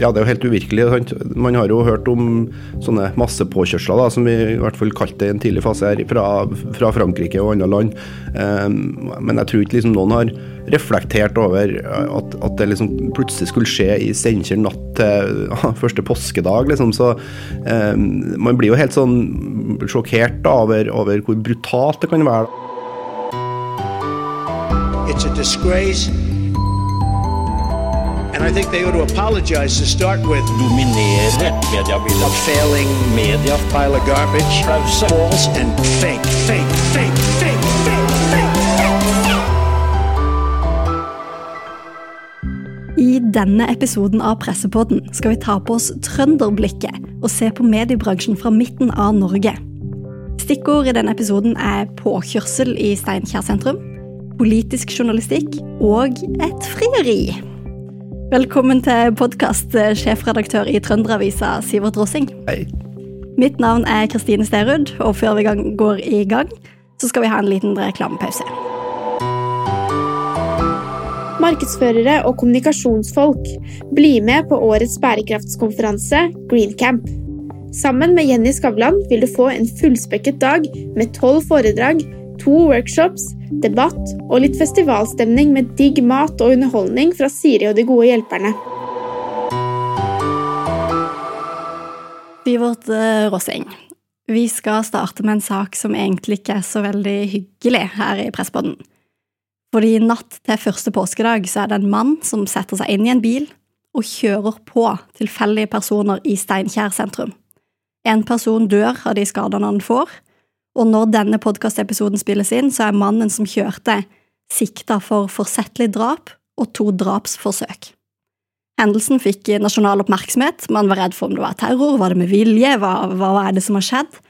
ja, det er jo helt uvirkelig. Sant? Man har jo hørt om sånne massepåkjørsler, da, som vi i hvert fall kalte det i en tidlig fase her, fra, fra Frankrike og andre land. Um, men jeg tror ikke liksom noen har reflektert over at, at, det liksom plutselig skulle skje i Steinkjer natt til ja, første påskedag, liksom. Så um, man blir jo helt sånn sjokkert da, over, over hvor brutalt det kan være. It's a disgrace. And I think they ought to apologize to start with. Dominere mediebildet. A failing media. Pile of garbage. False and fake, fake, fake, fake, fake, fake. I denne episoden av Pressepodden skal vi ta på oss trønderblikket og se på mediebransjen fra midten av Norge. Stikkord i denne episoden er påkjørsel i Steinkjer sentrum, politisk journalistikk og et frieri. Velkommen til podkast, eh, sjefredaktør i Trønderavisa, Sivert Rossing. Hei. Mitt navn er Kristine Sterud, og før vi går i gang, så skal vi ha en liten reklamepause. Markedsførere og kommunikasjonsfolk, bli med på årets bærekraftskonferanse Greencamp. Sammen med Jenny Skavlan vil du få en fullspekket dag med tolv foredrag to workshops, debatt og litt festivalstemning med digg mat og underholdning fra Siri og de gode hjelperne. Sivert vårt Rossing, vi skal starte med en sak som egentlig ikke er så veldig hyggelig her i Presspodden. Fordi natt til første påskedag så er det en mann som setter seg inn i en bil og kjører på tilfeldige personer i Steinkjer sentrum. En person dør av de skadene han får, og når denne podkastepisoden spilles inn, så er mannen som kjørte, sikta for forsettlig drap og to drapsforsøk. Hendelsen fikk nasjonal oppmerksomhet, man var redd for om det var terror, var det med vilje, hva, hva er det som har skjedd?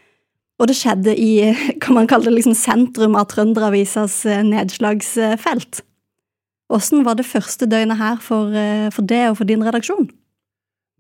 Og det skjedde i kan man kalle det liksom sentrum av Trønderavisas eh, nedslagsfelt. Åssen var det første døgnet her for, eh, for det og for din redaksjon?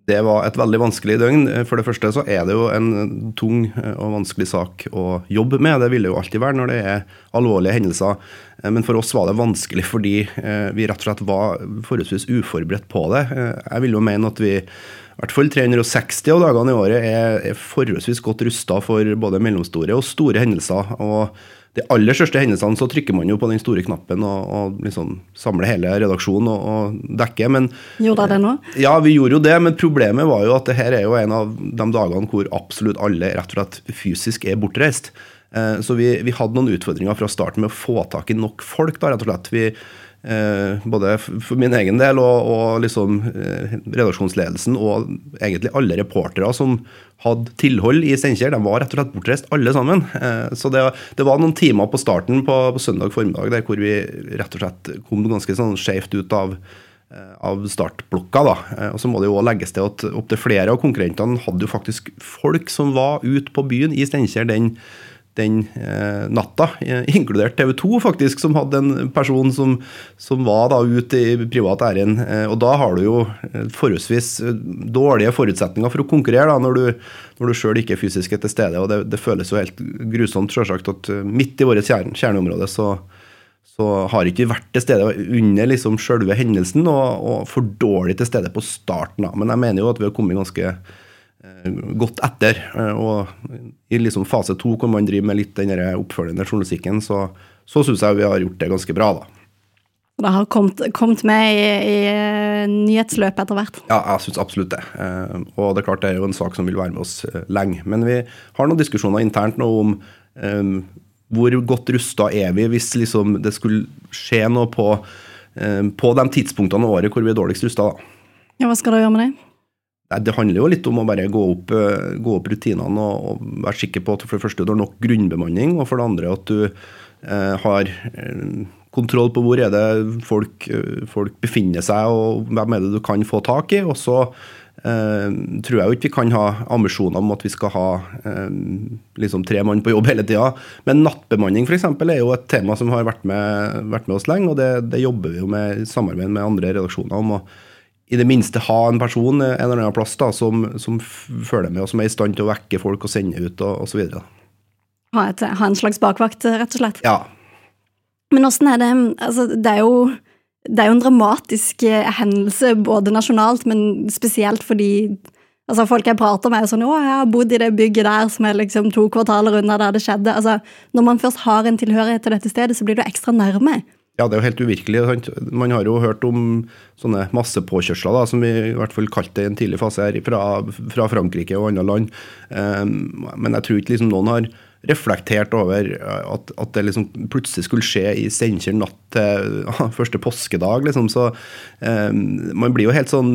Det var et veldig vanskelig døgn. For det første så er det jo en tung og vanskelig sak å jobbe med. Det vil det jo alltid være når det er alvorlige hendelser. Men for oss var det vanskelig fordi eh, vi rett og slett var forholdsvis uforberedt på det. Eh, jeg vil jo mene at vi i hvert fall 360 av dagene i året er, forholdsvis godt rusta for både mellomstore og store hendelser. og de aller største hendelsene så trykker man jo på den store knappen og, og liksom samler hele redaksjonen og, og dekker. Men, gjorde dere det nå? Ja, vi gjorde jo det. Men problemet var jo at det her er jo en av de dagene hvor absolutt alle rett og slett fysisk er bortreist. Eh, så vi, vi hadde noen utfordringer fra starten med å få tak i nok folk. da, rett og slett. Vi, både for min egen del og, og liksom, eh, redaksjonsledelsen og egentlig alle reportere som hadde tilhold i Steinkjer, de var rett og slett bortreist, alle sammen. Eh, så det, det, var noen timer på starten på, på søndag formiddag der hvor vi rett og slett kom ganske sånn skjevt ut av av startblokka. da, og Så må det jo også legges til at opptil flere av konkurrentene hadde jo faktisk folk som var ute på byen i Steinkjer den den eh, natta, inkludert TV 2, faktisk, som hadde en person som, som var da ute i privat ærend. Eh, og da har du jo eh, forholdsvis dårlige forutsetninger for å konkurrere da, når du, når du sjøl ikke er fysisk til stede. og det, det, føles jo helt grusomt selvsagt, at midt i vårt kjerne, kjerneområde så, så har ikke vært til stede under liksom selve hendelsen, og, og, for dårlig til stede på starten. Da. Men jeg mener jo at vi har kommet ganske Eh, gått etter. Eh, og i liksom fase to, hvor man driver med litt den oppfølgende journalistikken, så, så syns jeg vi har gjort det ganske bra, da. Det har kommet, kommet med i, i eh, nyhetsløpet etter hvert? Ja, jeg syns absolutt det. Og det er klart det er jo en sak som vil være med oss lenge. Men vi har noen diskusjoner internt nå om um, hvor godt rusta er vi hvis liksom det skulle skje noe på, um, på de tidspunktene av året hvor vi er dårligst rusta. Ja, hva skal du gjøre med det? Det handler jo litt om å bare gå opp, eh, gå opp rutinene og, og, være sikker på at for det første du har nok grunnbemanning, og for det andre at du eh, har eh, kontroll på hvor er det folk, eh, folk, befinner seg, og hvem er det du kan få tak i. Og så eh, tror jeg jo ikke vi kan ha ambisjoner om at vi skal ha eh, liksom tre mann på jobb hele tida. Men nattbemanning f.eks. er jo et tema som har vært med, vært med oss lenge, og det, det, jobber vi jo med i samarbeid med andre redaksjoner om. og i det minste ha en person en eller annen plass da, som, som følger med, og som er i stand til å vekke folk og sende ut og osv. Ha, ha en slags bakvakt, rett og slett? Ja. Men åssen er det altså, Det er jo det er jo en dramatisk eh, hendelse, både nasjonalt, men spesielt fordi altså folk jeg prater med, er sånn 'Å, jeg har bodd i det bygget der som er liksom to kvartaler unna der det skjedde'. Altså, Når man først har en tilhørighet til dette stedet, så blir du ekstra nærme. Ja, det er jo helt uvirkelig. Sant? Man har jo hørt om sånne massepåkjørsler, da, som vi i hvert fall kalte det i en tidlig fase her, fra, fra Frankrike og andre land. Um, men jeg tror ikke liksom noen har reflektert over at, at, det liksom plutselig skulle skje i Steinkjer natt til første påskedag. Liksom. Så um, man blir jo helt sånn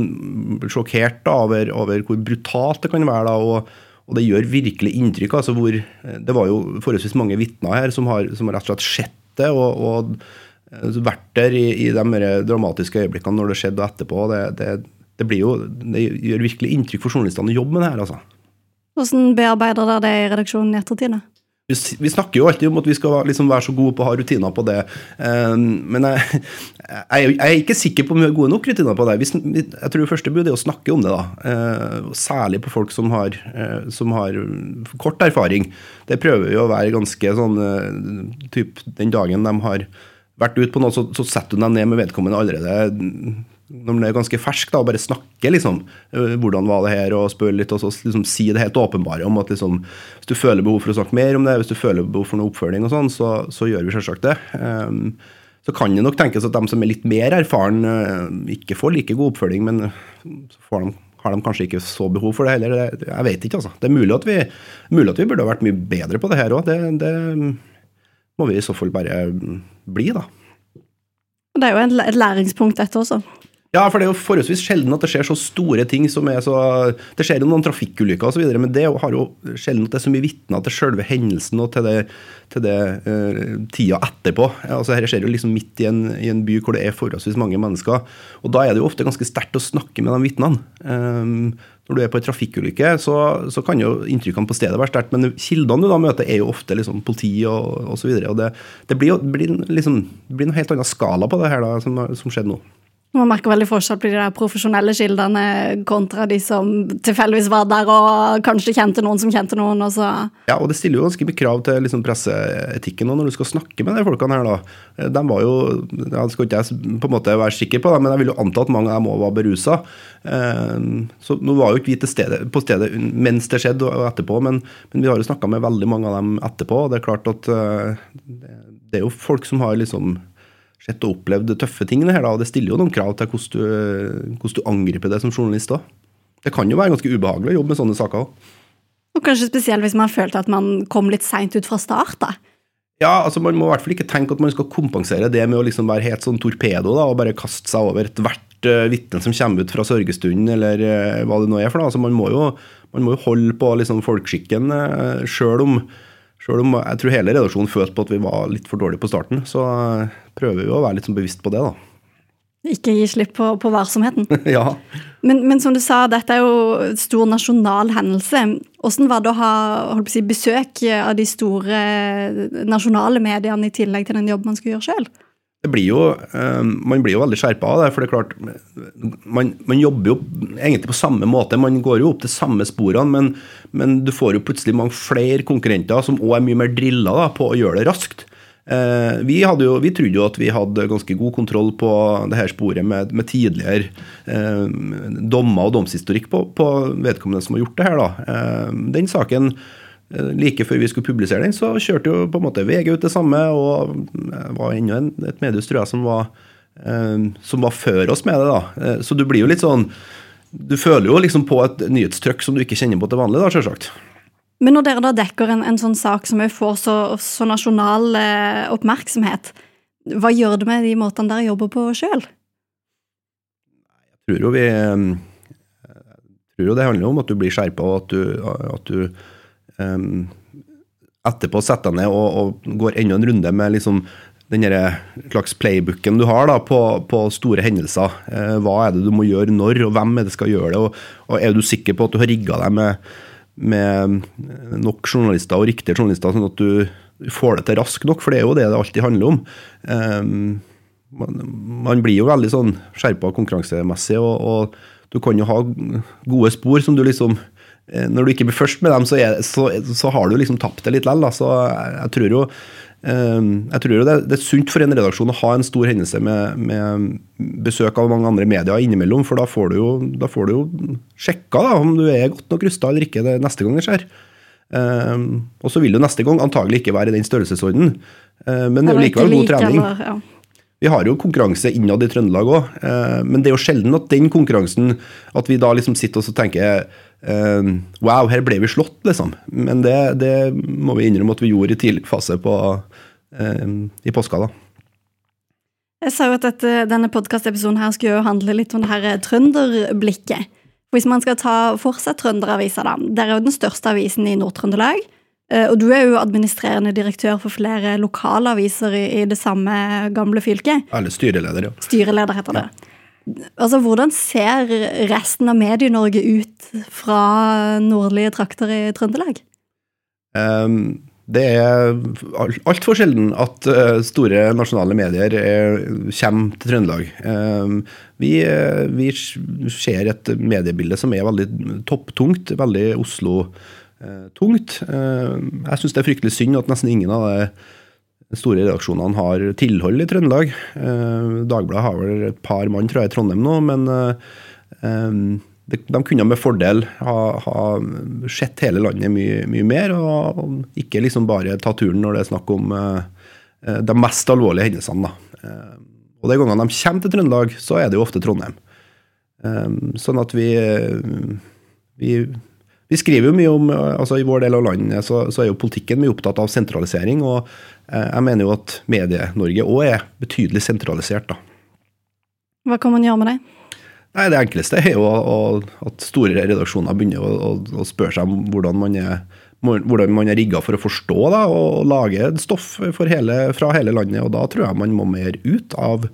sjokkert da, over, over, hvor brutalt det kan være. da, og, og det gjør virkelig inntrykk. altså hvor, Det var jo forholdsvis mange vitner her som har, som har rett og slett sett det. og, og vært der i, i de dramatiske øyeblikkene når det skjedde og etterpå. Det, det, det, blir jo, det gjør virkelig inntrykk for journalistene å jobbe med det her. altså. Hvordan bearbeider dere det i redaksjonen i ettertid? Vi, vi, snakker jo alltid om at vi skal liksom være så gode på å ha rutiner på det. Um, men jeg, jeg, jeg, er ikke sikker på om vi har gode nok rutiner på det. Jeg tror første bud er å snakke om det. da. Uh, særlig på folk som har, som har, kort erfaring. Det prøver vi å være ganske sånn typ den dagen de har vært ute på noe, så, så setter du deg ned med vedkommende allerede når man er ganske fersk, da, og bare snakker liksom, øh, hvordan var det her, og spør litt, og så liksom, si det helt åpenbare om at liksom, hvis du føler behov for å snakke mer om det, hvis du føler behov for noe oppfølging, og sånn, så, så gjør vi selvsagt det. Um, så kan det nok tenkes at de som er litt mer erfaren, uh, ikke får like god oppfølging, men så de, har de kanskje ikke så behov for det heller. Det, jeg vet ikke, altså. Det er mulig at vi, mulig at vi burde ha vært mye bedre på det her òg. Det, det må vi i så fall bare bli, da. Det er jo et læringspunkt, dette også. Ja, for det er jo forholdsvis sjelden at det skjer så store ting som er så Det skjer jo noen trafikkulykker osv., men det har jo sjelden at det er så mye vitner til selve hendelsen og til det, til det uh, tida etterpå. Altså Her skjer jo liksom midt i en, i en, by hvor det er forholdsvis mange mennesker. Og da er det jo ofte ganske sterkt å snakke med de vitnene. Um, når du er på en trafikkulykke, så, så, kan jo inntrykkene på stedet være sterkt, men kildene du da møter, er jo ofte liksom politi og osv. Det, det blir jo blir liksom, blir en helt annen skala på det her da, som, som skjedde nå. Man merker veldig forskjell på de der profesjonelle kildene kontra de som tilfeldigvis var der og kanskje kjente noen som kjente noen. Og så. Ja, og det stiller jo ganske mye krav til liksom, presseetikken når du skal snakke med de folkene her. da. De var jo, jeg skal ikke jeg på en måte være sikker på det, men jeg vil jo anta at mange av dem òg var berusa. Eh, så nå var jo ikke vi til stede, på stedet mens det skjedde og etterpå, men, men vi har jo snakka med veldig mange av dem etterpå. og Det er klart at eh, det er jo folk som har liksom sett og opplevd tøffe ting. Det her da, og det stiller jo noen krav til hvordan du, hvordan du angriper det som journalist òg. Det kan jo være ganske ubehagelig å jobbe med sånne saker òg. Og kanskje spesielt hvis man følte at man kom litt seint ut fra start? da. Ja, altså Man må i hvert fall ikke tenke at man skal kompensere det med å liksom være helt sånn torpedo da, og bare kaste seg over ethvert uh, vitne som kommer ut fra sørgestunden, eller uh, hva det nå er. for da. Altså, man, må jo, man må jo holde på liksom, folkeskikken, uh, sjøl om selv om jeg tror hele redaksjonen følte på at vi var litt for dårlige på starten, så prøver vi å være litt sånn bevisst på det, da. Ikke gi slipp på, på varsomheten. ja. Men, men, som du sa, dette er jo stor nasjonal hendelse. Hvordan var det å ha si, besøk av de store nasjonale mediene i tillegg til den jobben man skulle gjøre sjøl? Blir jo, eh, Man blir jo veldig skjerpa av det. for det er klart, man, man, jobber jo egentlig på samme måte. Man går jo opp til samme sporene, men, men du får jo plutselig mange flere konkurrenter som òg er mye mer drilla på å gjøre det raskt. Eh, vi, jo, vi, trodde jo at vi hadde ganske god kontroll på det her sporet med, med tidligere eh, dommer og domshistorikk på, på, vedkommende som har gjort det her. Da. Den saken like før vi skulle publisere den, så kjørte jo på en måte VG ut det samme, og det var enda et mediehus tror jeg, som var, eh, som var før oss med det. da. Eh, så du blir jo litt sånn Du føler jo liksom på et nyhetstrykk som du ikke kjenner på til vanlig, da, sjølsagt. Men når dere da dekker en, en sånn sak som får så, så nasjonal eh, oppmerksomhet, hva gjør det med de måtene dere jobber på sjøl? Jeg tror jo vi jeg tror jo det handler om at du blir skjerpa, og at du, at du um, etterpå setter deg ned og, og, går enda en runde med liksom den slags playbooken du har da, på, på store hendelser. Eh, hva er det du må gjøre når, og hvem er det skal gjøre det? Og, og er du sikker på at du har rigga deg med, med, nok journalister og riktige journalister, sånn at du får det til raskt nok? For det er jo det det alltid handler om. Eh, man, man, blir jo veldig sånn skjerpa konkurransemessig, og, og, du kan jo ha gode spor som du liksom når du ikke blir først med dem, så, er, så, så har du liksom tapt det litt likevel. Så jeg tror jo Ehm, jeg tror jo det, det, er sunt for en redaksjon å ha en stor hendelse med, med besøk av mange andre medier innimellom, for da får du jo, da får du jo sjekka da, om du er godt nok rusta eller ikke det neste gang det skjer. Um, og så vil du neste gang antagelig ikke være i den størrelsesordenen, uh, men det er jo likevel god trening. Eller, ja. Vi har jo konkurranse innad i Trøndelag òg, men det er jo sjelden at den konkurransen At vi da liksom sitter og tenker Wow, her ble vi slått, liksom. Men det, det, må vi innrømme at vi gjorde i tidlig fase på, i påska. da. Jeg sa jo at dette, denne podkastepisoden skulle jo handle litt om det her trønderblikket. Hvis man skal ta for seg Trønderavisa, da. Der er jo den største avisen i Nord-Trøndelag. Eh, og du er jo administrerende direktør for flere lokalaviser i, i det samme gamle fylket. Eller styreleder, ja. Styreleder heter det. Altså, Hvordan ser resten av Medie-Norge ut fra nordlige trakter i Trøndelag? Um, det er altfor sjelden at eh, store nasjonale medier er, kommer til Trøndelag. Um, vi, eh, vi, ser et mediebilde som er veldig topptungt, veldig Oslo-tungt. Jeg syns det er fryktelig synd at nesten ingen av de store redaksjonene har tilhold i Trøndelag. Dagbladet har vel et par mann, tror jeg, i Trondheim nå, men de kunne med fordel ha, ha sett hele landet mye, mye mer, og, ikke liksom bare ta turen når det er snakk om uh, de mest alvorlige hendelsene. Uh, og de gangene de kommer til Trøndelag, så er det jo ofte Trondheim. Sånn at vi, vi, vi skriver jo mye om altså I vår del av landet så, så er jo politikken mye opptatt av sentralisering. Og jeg mener jo at Medie-Norge òg er betydelig sentralisert. da. Hva kan man gjøre med det? Nei, Det enkleste er jo at store redaksjoner begynner å, å, å spørre seg om hvordan man er, hvordan man er rigga for å forstå da, og lage stoff hele, fra hele landet. og Da tror jeg man må mer ut av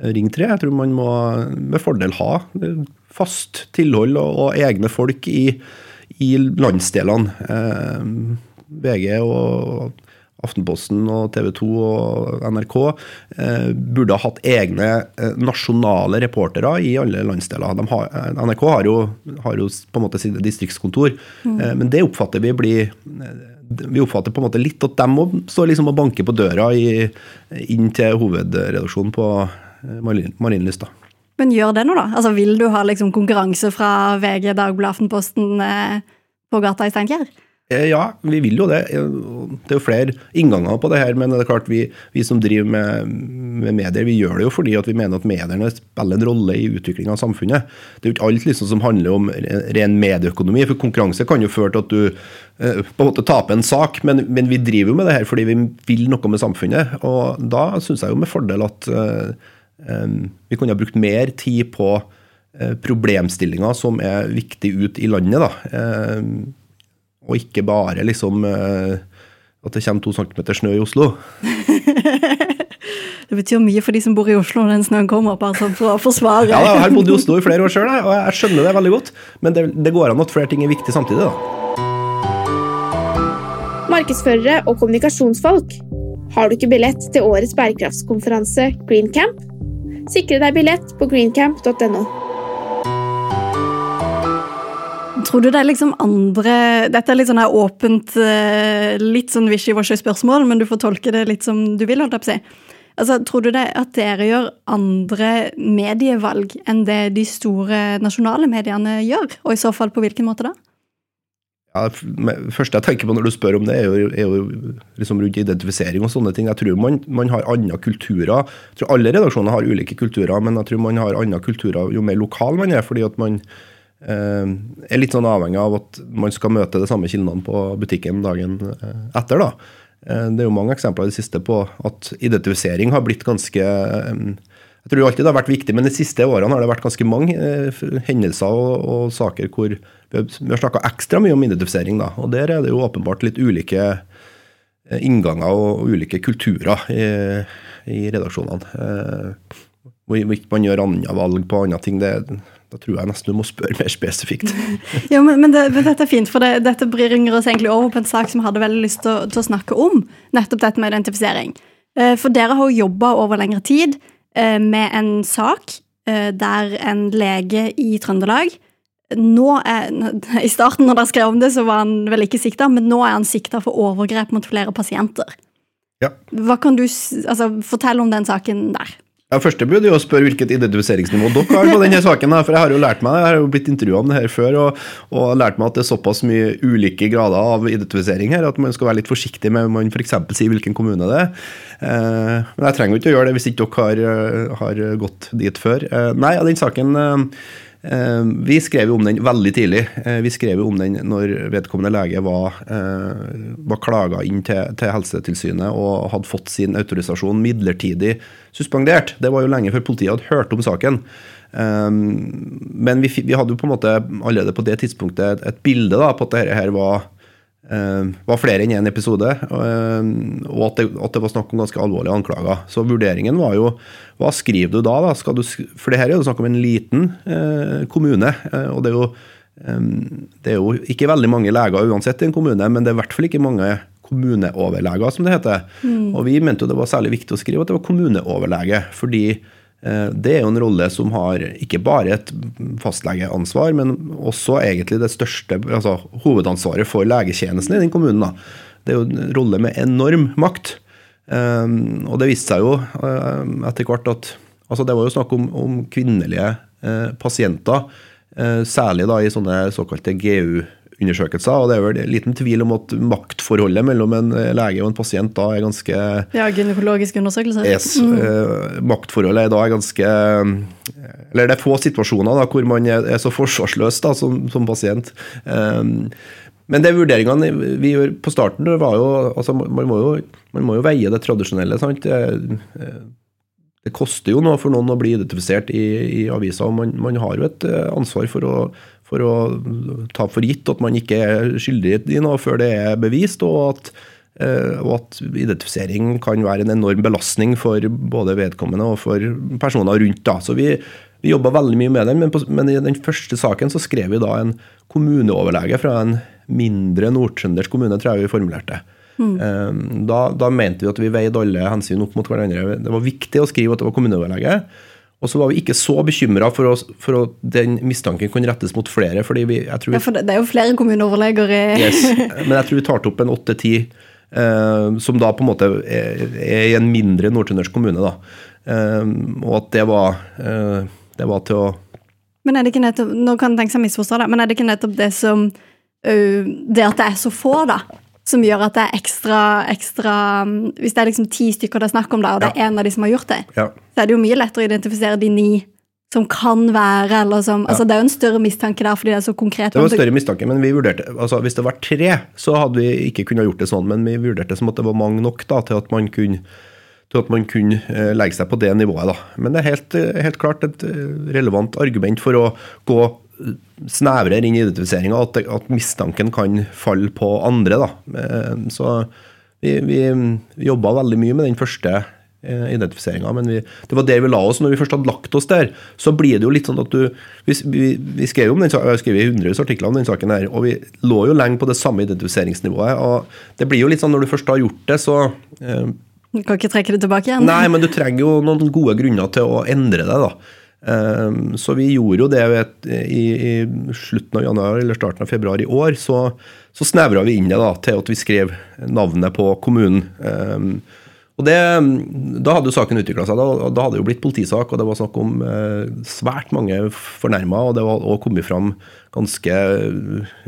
Ring 3. Jeg tror man må med fordel ha fast tilhold og, og egne folk i, i landsdelene. Eh, VG og Aftenposten og TV 2 og NRK eh, burde ha hatt egne eh, nasjonale reportere i alle landsdeler. Har, eh, NRK har jo, har jo, på en måte sine distriktskontor, mm. eh, men det oppfatter vi blir eh, vi oppfatter på en måte litt at de må stå liksom og banke på døra i, inn til hovedredaksjonen på eh, Marienlyst. Men gjør det nå, da? Altså, Vil du ha liksom konkurranse fra VG, Dagbladet, Aftenposten på gata i Steinkjer? Eh, ja, vi vil jo det. Det er jo flere innganger på det her, men det er klart vi, vi som driver med, med, medier, vi gjør det jo fordi vi mener at mediene spiller en rolle i utviklinga av samfunnet. Det er jo ikke alt liksom som handler om ren medieøkonomi, for konkurranse kan jo føre til at du eh, på en måte taper en sak, men, men, vi driver jo med det her fordi vi vil noe med samfunnet. Og da syns jeg jo med fordel at uh, vi kunne ha brukt mer tid på problemstillinger som er viktig ut i landet. da. Uh, og ikke bare liksom eh, at det kommer to centimeter snø i Oslo. det betyr mye for de som bor i Oslo når den snøen kommer, bare sånn for å forsvare Ja, jeg har bodd i Oslo i flere år sjøl, og jeg skjønner det veldig godt. Men det, det går an at flere ting er viktig samtidig, da. Markedsførere og kommunikasjonsfolk. Har du ikke billett til årets bærekraftskonferanse Green Camp? Sikre deg billett på greencamp.no. Tror du det er liksom andre Dette er litt sånn her åpent, eh, litt sånn wishy-washy spørsmål, men du får tolke det litt som du vil, holdt jeg på å si. Altså, tror du det at dere gjør andre medievalg enn det de store nasjonale mediene gjør? Og i så fall på hvilken måte da? Ja, det første jeg tenker på når du spør om det, er jo, er jo liksom rundt identifisering og sånne ting. Jeg tror man, man, har andre kulturer. Jeg tror Alle redaksjoner har ulike kulturer, men jeg tror man har andre kulturer jo mer lokal man er. fordi at man er litt sånn avhengig av at man skal møte de samme kildene på butikken dagen eh, etter. da. Eh, det er jo mange eksempler i det siste på at identifisering har blitt ganske Jeg tror alltid det har vært viktig, men de siste årene har det vært ganske mange hendelser og, og saker hvor vi har, snakka ekstra mye om identifisering. da, og Der er det jo åpenbart litt ulike innganger og ulike kulturer i, i redaksjonene. Hvor man gjør andre valg på andre ting. det da tror jeg nesten du må spørre mer spesifikt. ja, men, men, det, men, dette er fint, for det, dette bringer oss egentlig over på en sak som jeg hadde veldig lyst til til å snakke om. Nettopp dette med identifisering. Eh, for dere har jo jobba over lengre tid eh, med en sak eh, der en lege i Trøndelag nå er, I starten når dere skrev om det, så var han vel ikke sikta, men nå er han sikta for overgrep mot flere pasienter. Ja. Hva kan du altså, fortelle om den saken der? Ja, første bud er å spørre hvilket identifiseringsnivå dere har på denne saken. For jeg har jo lært meg det, jeg har jo blitt intervjua om det her før og, og lært meg at det er såpass mye ulike grader av identifisering her at man skal være litt forsiktig med om man f.eks. sier hvilken kommune det er. Eh, men jeg trenger jo ikke å gjøre det hvis ikke dere har, eh, har gått dit før. Eh, nei, den saken eh, Vi skrev jo om den veldig tidlig. Eh, vi skrev jo om den når vedkommende lege var, eh, var klaga inn til, til Helsetilsynet og hadde fått sin autorisasjon midlertidig suspendert. Det var jo lenge før politiet hadde hørt om saken. Men vi, vi hadde jo på en måte allerede på det tidspunktet et, et bilde da, på at dette her var, var flere enn én episode, um, og at det, at det var snakk om ganske alvorlige anklager. Så vurderingen var jo hva skriver du da? da? Skal du, for det her er jo snakk om en liten eh, kommune. eh, og det er, jo, det er jo ikke veldig mange leger uansett i en kommune, men det er i hvert fall ikke mange kommuneoverleger, som det heter. Og vi mente jo det var særlig viktig å skrive at det var kommuneoverlege, fordi eh, det er jo en rolle som har ikke bare et fastlegeansvar, men også egentlig det største altså hovedansvaret for legetjenesten i den kommunen. Da. Det er jo en rolle med enorm makt. Um, og det viste seg jo um, etter hvert at altså Det var jo snakk om, om kvinnelige eh, pasienter, eh, særlig da i sånne såkalte GU-undersøkelser. og Det er vel liten tvil om at maktforholdet mellom en eh, lege og en pasient da er ganske Ja, gynekologisk undersøkelse. Yes, eh, maktforholdet er da ganske Eller det er få situasjoner da, hvor man er, så forsvarsløs da, som, som pasient. Um, men det vurderingene vi gjør på starten, det var jo altså Man må jo, man må jo veie det tradisjonelle. sant? Det, eh, koster jo noe for noen å bli identifisert i, i avisa, og man, man har jo et eh, ansvar for å, for å ta for gitt at man ikke er skyldig i noe før det er bevist, og at Eh, og at identifisering kan være en enorm belastning for både vedkommende og for personer rundt. da. Så vi, vi jobba veldig mye med den, men, på, men i den første saken så skrev vi da en kommuneoverlege fra en mindre nordtrøndersk kommune, tror jeg vi formulerte. Mm. Da, da mente vi at vi veide alle hensyn opp mot hverandre. Det var viktig å skrive at det var kommuneoverlege. Og så var vi ikke så bekymra for, for at den mistanken kunne rettes mot flere. fordi vi, jeg tror vi Ja, for det, er jo flere kommuneoverleger Yes. Men jeg tror vi tar opp en åtte-ti, eh, som da på en måte er, er i en mindre nordtrøndersk kommune. da. Eh, og at det var, eh, det var til å Men er det ikke nettopp Nå kan en tenke seg å misforstå det, men er det ikke nettopp det som Det at det er så få, da, som gjør at det er ekstra, ekstra mm, Hvis det er liksom ti stykker det er snakk om, da, og det er én av de som har gjort det, Ja. så er det jo mye lettere å identifisere de ni som kan være, eller som Altså, det er jo en større mistanke der fordi det er så konkret. Det var en større mistanke, men vi vurderte, altså hvis det var tre, så hadde vi ikke kunnet gjort det sånn, men vi vurderte som at det var mange nok da, til at man kunne, til at man kunne eh, legge seg på det nivået. da. Men det er helt, eh, helt klart et eh, relevant argument for å gå snevrere inn i identifiseringa, at, at mistanken kan falle på andre. da. Eh, Så vi, vi, vi jobba veldig mye med den første identifiseringa, men vi, det var der vi la oss. Når vi først hadde lagt oss der, så blir det jo litt sånn at du Vi, vi, skrev om den, jeg har skrevet hundrevis artikler om den saken her, og vi lå jo lenge på det samme identifiseringsnivået. og Det blir jo litt sånn når du først har gjort det, så eh, Du kan ikke trekke det tilbake igjen? Nei, men du trenger jo noen gode grunner til å endre det, da. Ehm, Så vi gjorde jo det vet, i, i slutten av januar eller starten av februar i år. Så, så snevra vi inn det da, til at vi skrev navnet på kommunen. Ehm, Og det, Da hadde jo saken utvikla seg. Da, da hadde det jo blitt politisak, og det var snakk om eh, svært mange fornærma. Og det var også kommet fram ganske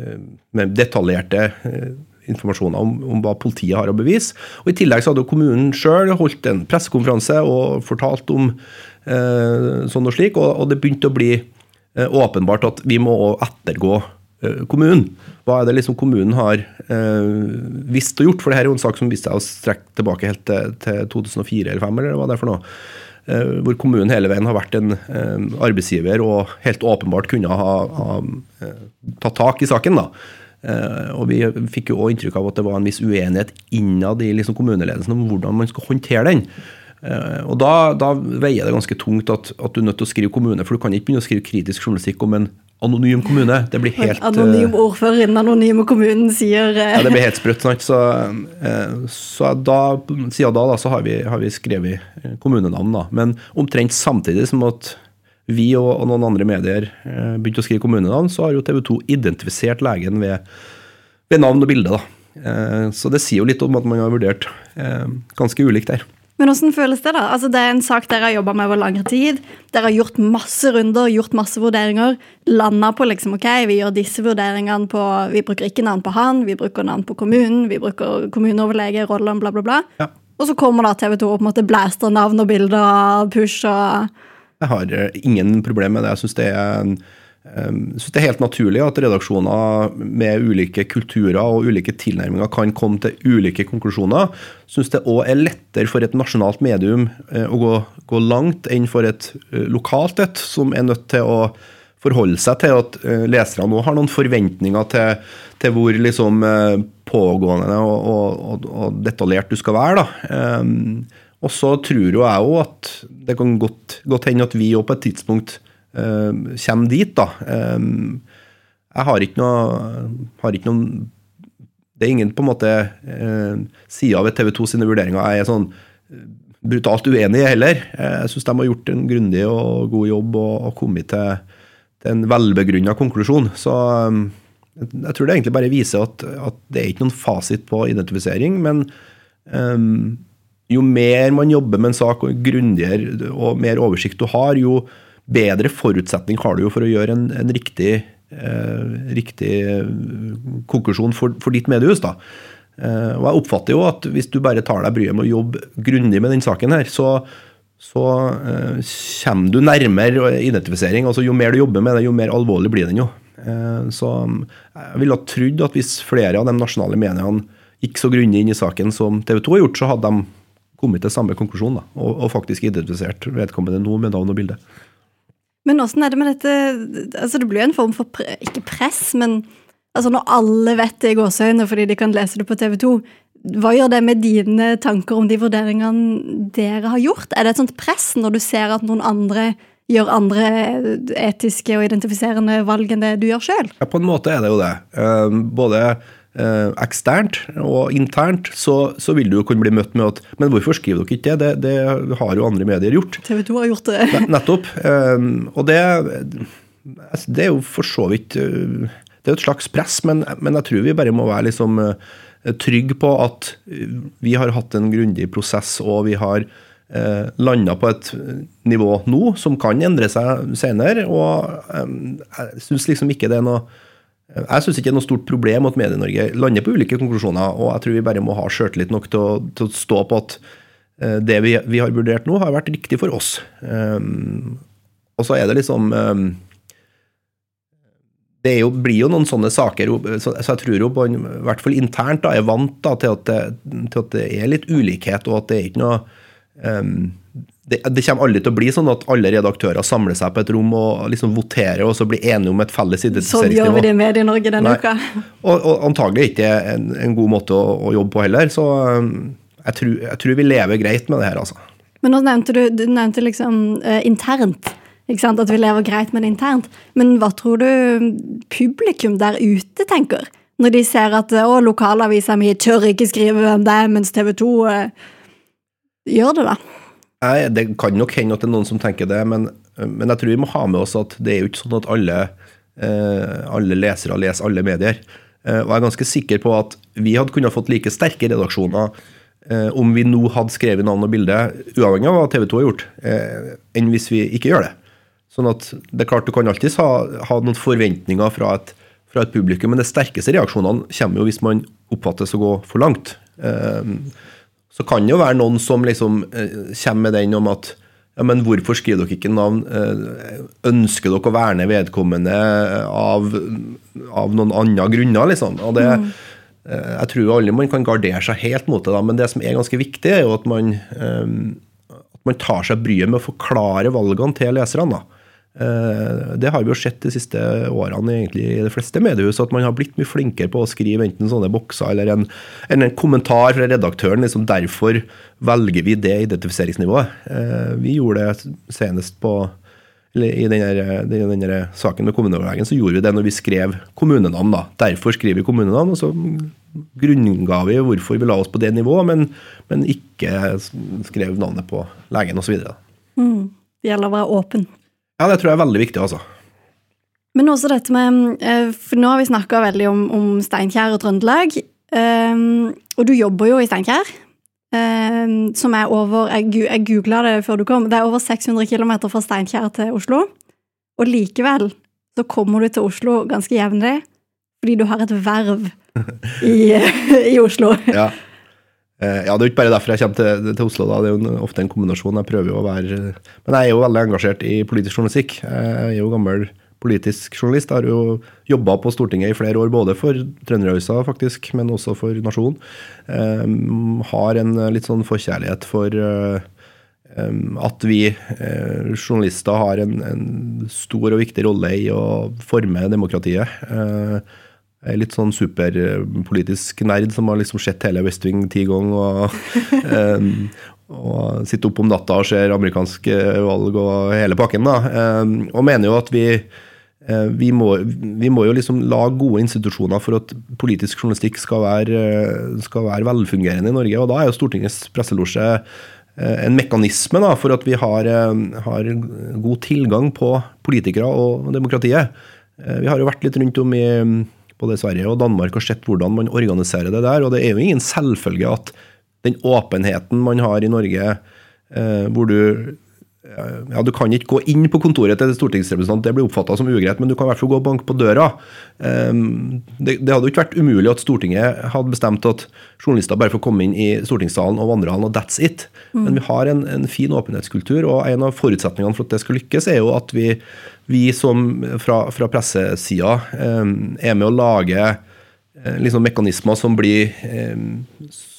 eh, detaljerte eh, informasjoner om, om hva politiet har å bevise. Og I tillegg så hadde kommunen sjøl holdt en pressekonferanse og fortalt om eh, sånn og slik, og, og det begynte å bli eh, åpenbart at vi må ettergå eh, kommunen. Hva er det liksom kommunen har eh, visst og gjort? For det her er jo en sak som viste seg å strekke tilbake helt til, til 2004 eller 2005, eller hva det er for noe. Eh, hvor kommunen hele veien har vært en eh, arbeidsgiver og helt åpenbart kunne ha, ha tatt tak i saken. da. Eh, og Vi fikk jo også inntrykk av at det var en viss uenighet innad i liksom kommuneledelsen om hvordan man skal håndtere den. Eh, og Da, da veier det ganske tungt at, at du er nødt til å skrive kommune, for du kan ikke begynne å skrive kritisk journalistikk om en anonym kommune. Det blir helt, En Anonym ordfører innen anonyme kommunen sier eh, ja, det blir helt sprøtt. Så, eh, så da, siden da, da så har vi, har vi skrevet eh, kommunenavn. Da. Men omtrent samtidig som at vi og, og noen andre medier eh, begynte å skrive kommunenavn, så har jo TV 2 identifisert legen ved, ved navn og bilde. Eh, så det sier jo litt om at man har vurdert eh, ganske ulikt der. Men hvordan føles det, da? Altså, det er en sak dere har jobba med over lengre tid. Dere har gjort masse runder, gjort masse vurderinger. Landa på liksom, ok, vi gjør disse vurderingene på Vi bruker ikke navn på han, vi bruker navn på kommunen, vi bruker kommuneoverlege, rollen, bla, bla, bla. Ja. Og så kommer da TV 2 og på en måte blæster navn og bilder og Push og Jeg har eh, ingen problemer med det. Jeg syns det det er helt naturlig at redaksjoner med ulike kulturer og ulike tilnærminger kan komme til ulike konklusjoner. Jeg syns det òg er lettere for et nasjonalt medium eh, å gå, gå, langt enn for et eh, lokalt et, som er nødt til å forholde seg til at leserne nå har noen forventninger til, til hvor liksom pågående og, og, og, detaljert du skal være. da. Og så tror jo jeg òg at det kan godt, godt hende at vi òg på et tidspunkt eh, kommer dit, da. Eh, jeg har ikke noe, har ikke noen Det er ingen på en måte eh, sider av TV 2 sine vurderinger jeg er sånn brutalt uenig i heller. Jeg syns de har gjort en grundig og god jobb og, og kommet til, til en velbegrunna konklusjon. Så um, jeg tror det egentlig bare viser at, at, det er ikke noen fasit på identifisering. Men um, jo mer man jobber med en sak, og grundigere og mer oversikt du har, jo bedre forutsetning har du jo for å gjøre en, en riktig, eh, riktig konklusjon for, for, ditt mediehus. da. Eh, og jeg oppfatter jo at hvis du bare tar deg bryet med å jobbe grundig med den saken, her, så, så eh, kommer du nærmere identifisering. altså Jo mer du jobber med det, jo mer alvorlig blir den jo. Eh, så jeg ville ha trodd at hvis flere av de nasjonale mediene gikk så grundig inn i saken som TV 2 har gjort, så hadde de kommet til samme konklusjon da, og, og faktisk identifisert vedkommende nå med navn og bilde. Men åssen er det med dette altså Det blir jo en form for pre ikke press, men altså når alle vet det i gåseøynene fordi de kan lese det på TV 2, hva gjør det med dine tanker om de vurderingene dere har gjort? Er det et sånt press når du ser at noen andre gjør andre etiske og identifiserende valg enn det du gjør sjøl? Ja, på en måte er det jo det. Uh, både Eh, eksternt og internt, så, så, vil du jo kunne bli møtt med at Men hvorfor skriver dere ikke det? Det, det har jo andre medier gjort. TV 2 har gjort det. Nettopp. Eh, og det, det er jo for så vidt eh, Det er jo et slags press, men, men, jeg tror vi bare må være liksom trygge på at vi har hatt en grundig prosess, og vi har eh, landa på et nivå nå som kan endre seg senere. Og jeg syns liksom ikke det er noe jeg syns ikke det er noe stort problem at Medie-Norge lander på ulike konklusjoner, og jeg tror vi bare må ha sjøltillit nok til å, til å, stå på at uh, det vi, vi, har vurdert nå, har vært riktig for oss. Um, og så er det liksom um, Det jo, blir jo noen sånne saker, så, så jeg tror jo på, i hvert fall internt da, er vant da, til, at det, til, at det, er litt ulikhet, og at det er ikke noe um, det, det, kommer aldri til å bli sånn at alle redaktører samler seg på et rom og liksom voterer og så blir enige om et felles identifiseringsnivå. Sånn gjør vi det i Medie-Norge denne Nei. uka. Og, og antagelig ikke en, en god måte å, å, jobbe på heller. Så um, jeg tror, jeg tror, vi lever greit med det her, altså. Men nå nevnte du, du nevnte liksom uh, internt. Ikke sant? At vi lever greit med det internt. Men hva tror du publikum der ute tenker? Når de ser at å, lokalavisa mi tør ikke skrive hvem det er, mens TV 2 uh, eh, gjør det, da? Nei, Det kan nok hende at det er noen som tenker det, men, men, jeg tror vi må ha med oss at det er jo ikke sånn at alle, eh, alle lesere leser alle medier. Eh, og jeg er ganske sikker på at vi hadde kunnet fått like sterke redaksjoner eh, om vi nå hadde skrevet navn og bilde, uavhengig av hva TV 2 har gjort, enn hvis vi ikke gjør det. Sånn at det er klart Du kan alltids ha, ha noen forventninger fra et, fra et, publikum, men de sterkeste reaksjonene kommer jo hvis man oppfattes å gå for langt. Eh, så kan det jo være noen som liksom eh, kommer med den om at ja, men hvorfor skriver dere ikke navn? Eh, ønsker dere å verne vedkommende av, av noen andre grunner, liksom? Og det, mm. Eh, jeg tror aldri man kan gardere seg helt mot det, da, men det som er ganske viktig, er jo at man, at man tar seg bryet med å forklare valgene til leserne. da. Eh, det har vi jo sett de siste årene egentlig i de fleste mediehus, at man har blitt mye flinkere på å skrive enten sånne bokser eller en, en kommentar fra redaktøren. liksom Derfor velger vi det identifiseringsnivået. Eh, vi gjorde det senest på i denne, denne saken med kommuneoverlegen, så gjorde vi det når vi skrev kommunenavn. da. Derfor skriver vi kommunenavn, og så grunnga vi hvorfor vi la oss på det nivået, men, men ikke skrev navnet på legen osv. Mm. Det gjelder å være åpen. Ja, det tror jeg er veldig viktig, altså. Men også dette med eh, For nå har vi snakka veldig om, om Steinkjer og Trøndelag. Um, og du jobber jo i Steinkjer, um, som er over Jeg, jeg googla det før du kom. Det er over 600 km fra Steinkjer til Oslo. Og likevel så kommer du til Oslo ganske jevnlig fordi du har et verv i, i Oslo. Ja. Eh, ja, Det er jo ikke bare derfor jeg kommer til, til Oslo, da. det er jo ofte en kombinasjon. Jeg prøver jo å være Men jeg er jo veldig engasjert i politisk journalistikk. Jeg er jo gammel politisk journalist. Jeg har jo jobba på Stortinget i flere år, både for Trønderøysa faktisk, men også for Nasjonen. Eh, har en litt sånn forkjærlighet for eh, um, at vi eh, journalister har en, en stor og viktig rolle i å forme demokratiet. Eh, er litt sånn superpolitisk nerd som har liksom sett hele West Wing ti ganger. Og, um, og sitter opp om natta og ser amerikanske valg og hele pakken. da, um, Og mener jo at vi uh, vi må, vi må jo liksom lage gode institusjoner for at politisk journalistikk skal være, eh, skal være velfungerende i Norge. Og da er jo Stortingets presselosje eh, en mekanisme da, for at vi har, eh, har god tilgang på politikere og demokratiet. Eh, Vi har jo vært litt rundt om i både Sverige og Danmark og sett hvordan man organiserer det der. Og det er jo ingen selvfølge at den åpenheten man har i Norge, eh, hvor du eh, ja, Du kan ikke gå inn på kontoret til stortingsrepresentant, det blir oppfatta som ugreit, men du kan i hvert fall gå og banke på døra. Um, det, det hadde jo ikke vært umulig at Stortinget hadde bestemt at journalister bare får komme inn i stortingssalen og vandrehallen, og that's it. Men vi har en, en fin åpenhetskultur, og en av forutsetningene for at det skal lykkes, er jo at vi, vi som fra, fra pressesida um, er med å lage eh, liksom mekanismer som blir eh,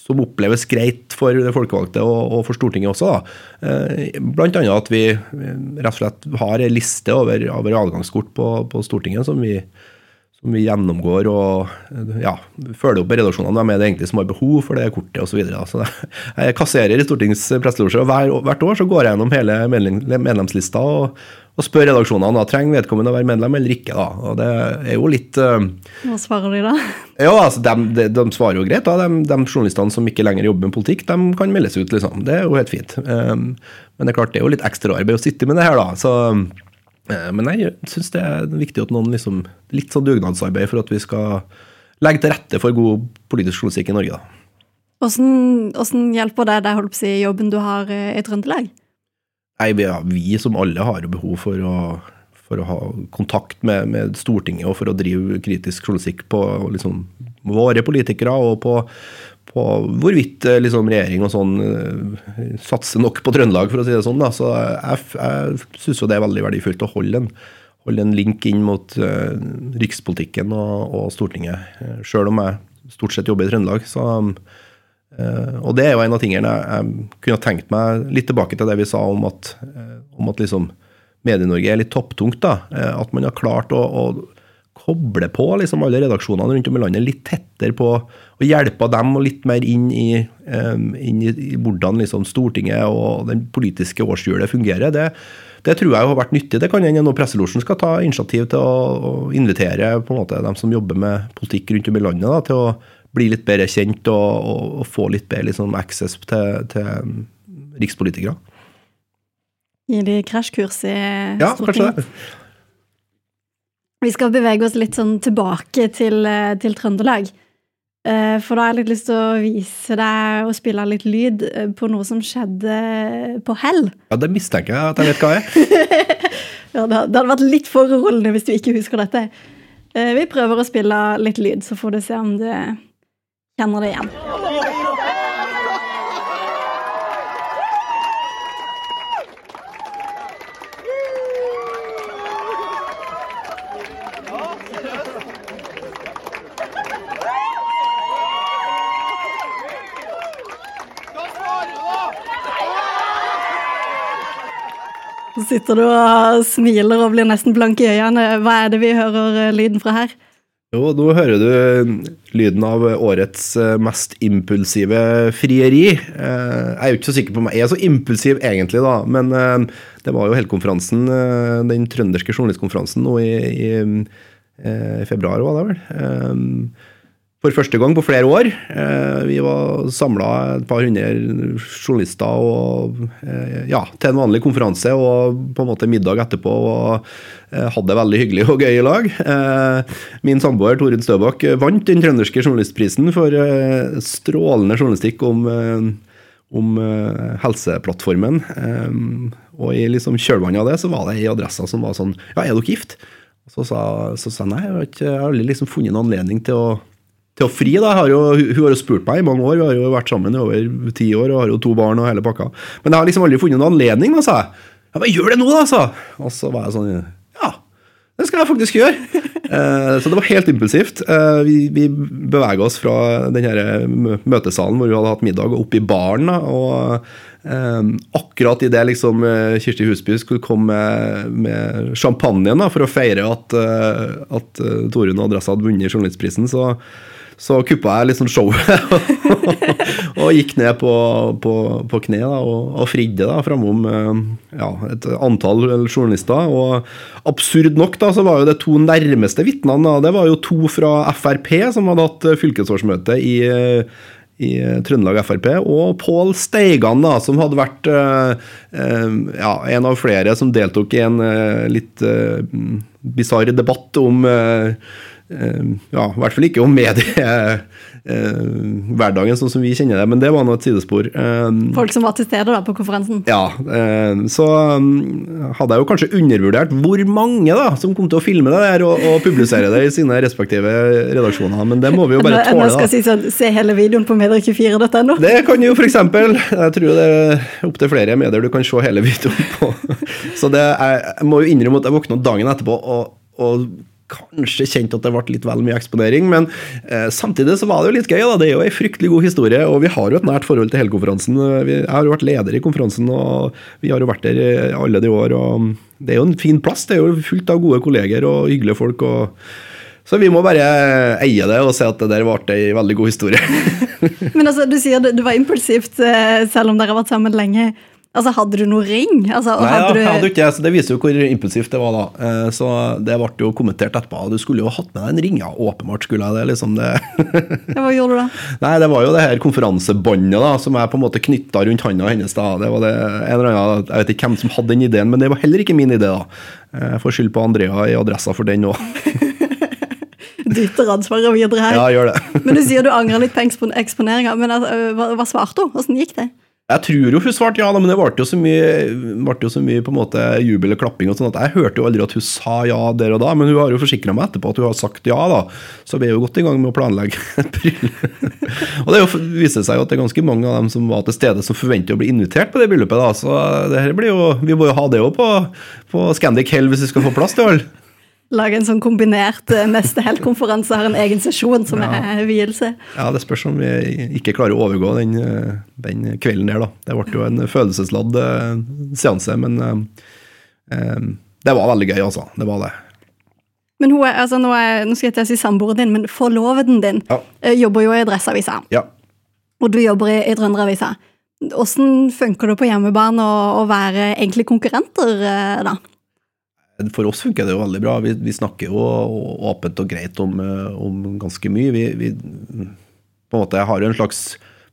som oppleves greit for det folkevalgte og, for Stortinget også. Da. Eh, Blant annet at vi eh, rett og slett har en liste over, over adgangskort på, på Stortinget som vi, som vi gjennomgår og ja, følger opp redaksjonene. Hvem er det egentlig som har behov for det kortet osv. Så jeg kasserer i Stortingets presselosje, og hver, hvert år så går jeg gjennom hele medlemslista og, og spør redaksjonene da, trenger vedkommende å være medlem eller ikke. da, og Det er jo litt uh, Hva svarer de da? ja, altså, de, de, de svarer jo greit. da, de, de journalistene som ikke lenger jobber med politikk, de kan meldes ut. liksom. Det er jo helt fint. Um, men det er klart, det er jo litt ekstraarbeid å sitte med det her, da. så... uh, Men jeg syns det er viktig at noen liksom Litt sånn dugnadsarbeid for at vi skal legge til rette for god politisk journalistikk i Norge, da. Hvordan, hvordan hjelper det deg holdt på å si, jobben du har eh, i Trøndelag? Nei, vi, ja, vi som alle har behov for å, for å ha kontakt med, med Stortinget og for å drive kritisk journalistikk på liksom, våre politikere og på, på hvorvidt eh, liksom, regjering og sånn eh, satser nok på Trøndelag, for å si det sånn. Da. Så jeg, jeg syns jo det er veldig verdifullt å holde en, holde en link inn mot uh, rikspolitikken og, og Stortinget, uh, sjøl om jeg stort sett jobber i Trøndelag. så Eh, og det er jo en av tingene jeg, jeg kunne tenkt meg litt tilbake til det vi sa om at, uh, at liksom Medie-Norge er litt topptungt. da, At man har klart å, å koble på liksom alle redaksjonene rundt om i landet litt tettere på å hjelpe dem og litt mer inn i, um, inn i, i hvordan liksom Stortinget og den politiske årshjulet fungerer. Det, det tror jeg har vært nyttig. Det kan hende Presselosjen skal ta initiativ til å, å invitere på en måte dem som jobber med politikk rundt om i landet, da, til å bli litt bedre kjent og, og, og få litt bedre liksom, access til, til rikspolitikere. Gi de krasjkurs i Ja, kanskje det. Vi skal bevege oss litt sånn tilbake til, eh, til Trøndelag. Eh, For da har jeg litt lyst til å vise deg og spille litt lyd eh, på noe som skjedde på Hell. Ja, Det mistenker jeg at jeg vet hva er. Ja, det hadde vært litt foruroligende hvis du ikke husker dette. Vi prøver å spille litt lyd, så får du se om du kjenner det igjen. Så sitter du og smiler og blir nesten blank i øynene. Hva er det vi hører eh, lyden fra her? Jo, nå hører du lyden av årets eh, mest impulsive frieri. Eh, Jeg er jo ikke så sikker på om jeg er så impulsiv egentlig, da, men det var jo helkonferansen, den trønderske journalistkonferansen nå i, i, i februar, var det vel. For første gang på flere år. Eh, vi var samla et par hundre journalister og, eh, ja, til en vanlig konferanse og på en måte middag etterpå. og eh, Hadde det veldig hyggelig og gøy i lag. Min samboer Torunn Støbakk vant den trønderske journalistprisen for strålende journalistikk om, om Helseplattformen. Og i liksom kjølvannet av det så var det ei adresse som var sånn Ja, er dere gift? Så sa, så sa nei, jeg har, aldri liksom funnet en anledning til å til å fri. da, har jo, Hun har jo spurt meg i mange år, vi har jo vært sammen i over ti år og har jo to barn og hele pakka. Men jeg har liksom aldri funnet noen anledning, da, sa jeg. Ja, men gjør det nå, da, sa Og så var jeg sånn Ja, det skal jeg faktisk gjøre. eh, så det var helt impulsivt. Eh, vi vi bevega oss fra den her møtesalen hvor vi hadde hatt middag, og opp i baren. da, og eh, akkurat idet liksom, eh, Kirsti Husby skulle komme med, med champagnen da, for å feire at, at Torunn og Adressa hadde vunnet journalistprisen, så så kuppa jeg liksom showet og gikk ned på, på, på kne da, og, og fridde da, framom eh, ja, et antall journalister. Og absurd nok da, så var jo det to nærmeste vitnene det var jo to fra Frp som hadde hatt fylkesårsmøte i i Trøndelag Frp, og Pål Steigan, da, som hadde vært uh, ja, en av flere som deltok i en uh, litt uh, bisarr debatt om Eh, ja, i hvert fall ikke om mediehverdagen eh, sånn som vi kjenner det, men det var nå et sidespor. Eh, Folk som var til stede da på konferansen? Ja. Så mm, hadde jeg jo kanskje undervurdert hvor mange da som kom til å filme det der og, og publisere det i sine respektive redaksjoner, men det må vi jo bare tåle. da. Si sånn, se hele videoen på medie24.no? Det kan jo f.eks. Jeg tror det er opptil flere medier du kan se hele videoen på. Så det, jeg, jeg må jo innrømme at jeg våkna dagen etterpå og, og kanskje kjent at det ble litt vel mye eksponering, men eh, samtidig så var det jo litt gøy. da, Det er jo en fryktelig god historie, og vi har jo et nært forhold til hele konferansen. Jeg har jo vært leder i konferansen, og vi har jo vært der alle de år. og Det er jo en fin plass. Det er jo fullt av gode kolleger og hyggelige folk. og så vi må bare eie det og se at det der ble ei veldig god historie. Men altså, Du sier det, det var impulsivt, eh, selv om dere har vært sammen lenge. Altså, Hadde du noe ring? Altså, Nei, hadde ja, hadde ikke, så Det viser jo hvor impulsivt det var da. Eh, så Det ble jo kommentert etterpå. Du skulle jo hatt med deg en ring. Ja, åpenbart skulle jeg det. liksom det. hva gjorde du da? Nei, Det var jo det her konferansebåndet da, som jeg på en måte knytta rundt handa hennes. da. Det var det, en eller annen, Jeg vet ikke hvem som hadde den ideen, men det var heller ikke min idé. da. Jeg får skylde på Andrea i Adressa for den òg. dytter ansvaret videre her. Ja, gjør det. men Du sier du angrer litt på eksponeringa. Men altså, hva, hva svarte hun? Åssen gikk det? Jeg tror jo hun svarte ja, men det ble jo så mye, jo så mye måte jubel og klapping. og sånn at Jeg hørte jo aldri at hun sa ja der og da, men hun har jo forsikra meg etterpå at hun har sagt ja. da, Så vi er jo godt i gang med å planlegge et bryllup. og det viser seg jo at det er ganske mange av dem som var til stede, som forventer å bli invitert på det bryllupet. Så det her blir jo, vi må jo ha det òg på, på Scandic Hell hvis vi skal få plass til alle lage en sånn kombinert eh, neste helg-konferanse, har en egen sesjon som ja. er vielse. Ja, det spørs om vi ikke klarer å overgå den, eh, den kvelden der, da. Det ble jo en følelsesladd eh, seanse, men um, det var veldig gøy, altså. Det var det. Men hun er, altså, nå, er, nå skal jeg ikke si samboeren din, men forloveden din ja. jobber jo i Adresseavisa. Ja. Og du jobber i, i Trønderavisa. Hvordan funker det på hjemmebane å, å være egentlig konkurrenter, da? For oss funker det jo veldig bra. Vi, vi snakker jo åpent og greit om, eh, om ganske mye. Vi, vi, på en måte har jo en slags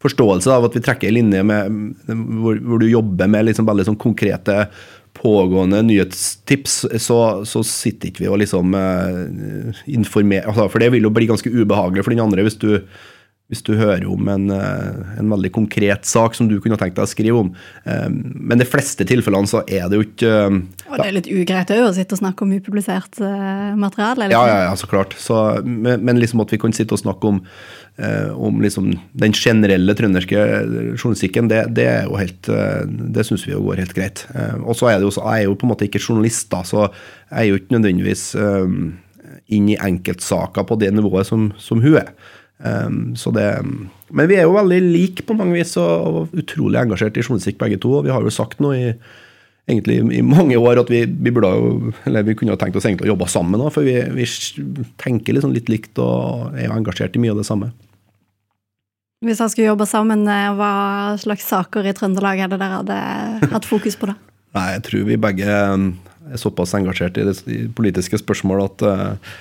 forståelse av at vi trekker en linje med, hvor, hvor, du jobber med liksom veldig sånn konkrete pågående nyhetstips, så, så sitter ikke vi og liksom eh, informerer altså, For det vil jo bli ganske ubehagelig for den andre hvis du hvis du hører om en, eh, en, veldig konkret sak som du kunne tenkt deg å skrive om. Eh, men de fleste tilfellene så er det jo ikke eh, Og det er litt ugreit å sitte og snakke om upublisert materiale? Ja, ja, ja, så klart. Så, men liksom at vi kan sitte og snakke om, om liksom den generelle trønderske journalistikken, det, det er jo helt Det syns vi jo går helt greit. Og så er det jo, jeg er jo på en måte ikke journalist, da, så jeg er jo ikke nødvendigvis inn i enkeltsaker på det nivået som, som hun er. Um, det, men vi er jo veldig like på mange vis og, utrolig engasjert i journalistikk begge to. og Vi har jo sagt nå i, egentlig i mange år at vi, vi, jo, eller vi kunne ha tenkt oss egentlig å jobbe sammen. For vi, vi tenker liksom litt likt og er jo engasjert i mye av det samme. Hvis dere skulle jobbe sammen, eh, hva slags saker i Trøndelag det dere hadde hatt fokus på da? Nei, Jeg tror vi begge er såpass engasjert i, det, i politiske spørsmål at uh,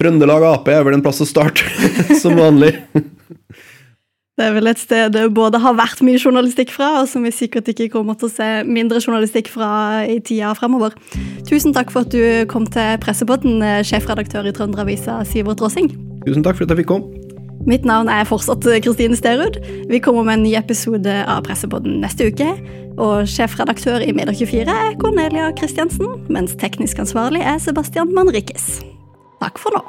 Trøndelag Ap er vel en plass å starte, som vanlig. Det er vel et sted det både har vært mye journalistikk fra, og som vi sikkert ikke kommer til å se mindre journalistikk fra i tida fremover. Tusen takk for at du kom til Pressepodden, sjefredaktør i Trønderavisa, Sivert Råsing. Tusen takk for at jeg fikk komme. Mitt navn er fortsatt Kristine Sterud. Vi kommer med en ny episode av Pressepodden neste uke. Og sjefredaktør i Medier24 er Cornelia Christiansen, mens teknisk ansvarlig er Sebastian Manrikes. Takk for nå.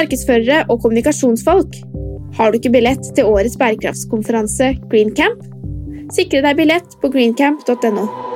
markedsførere og kommunikasjonsfolk. Har du ikke billett til årets bærekraftskonferanse Green Camp? Sikre deg billett på greencamp.no.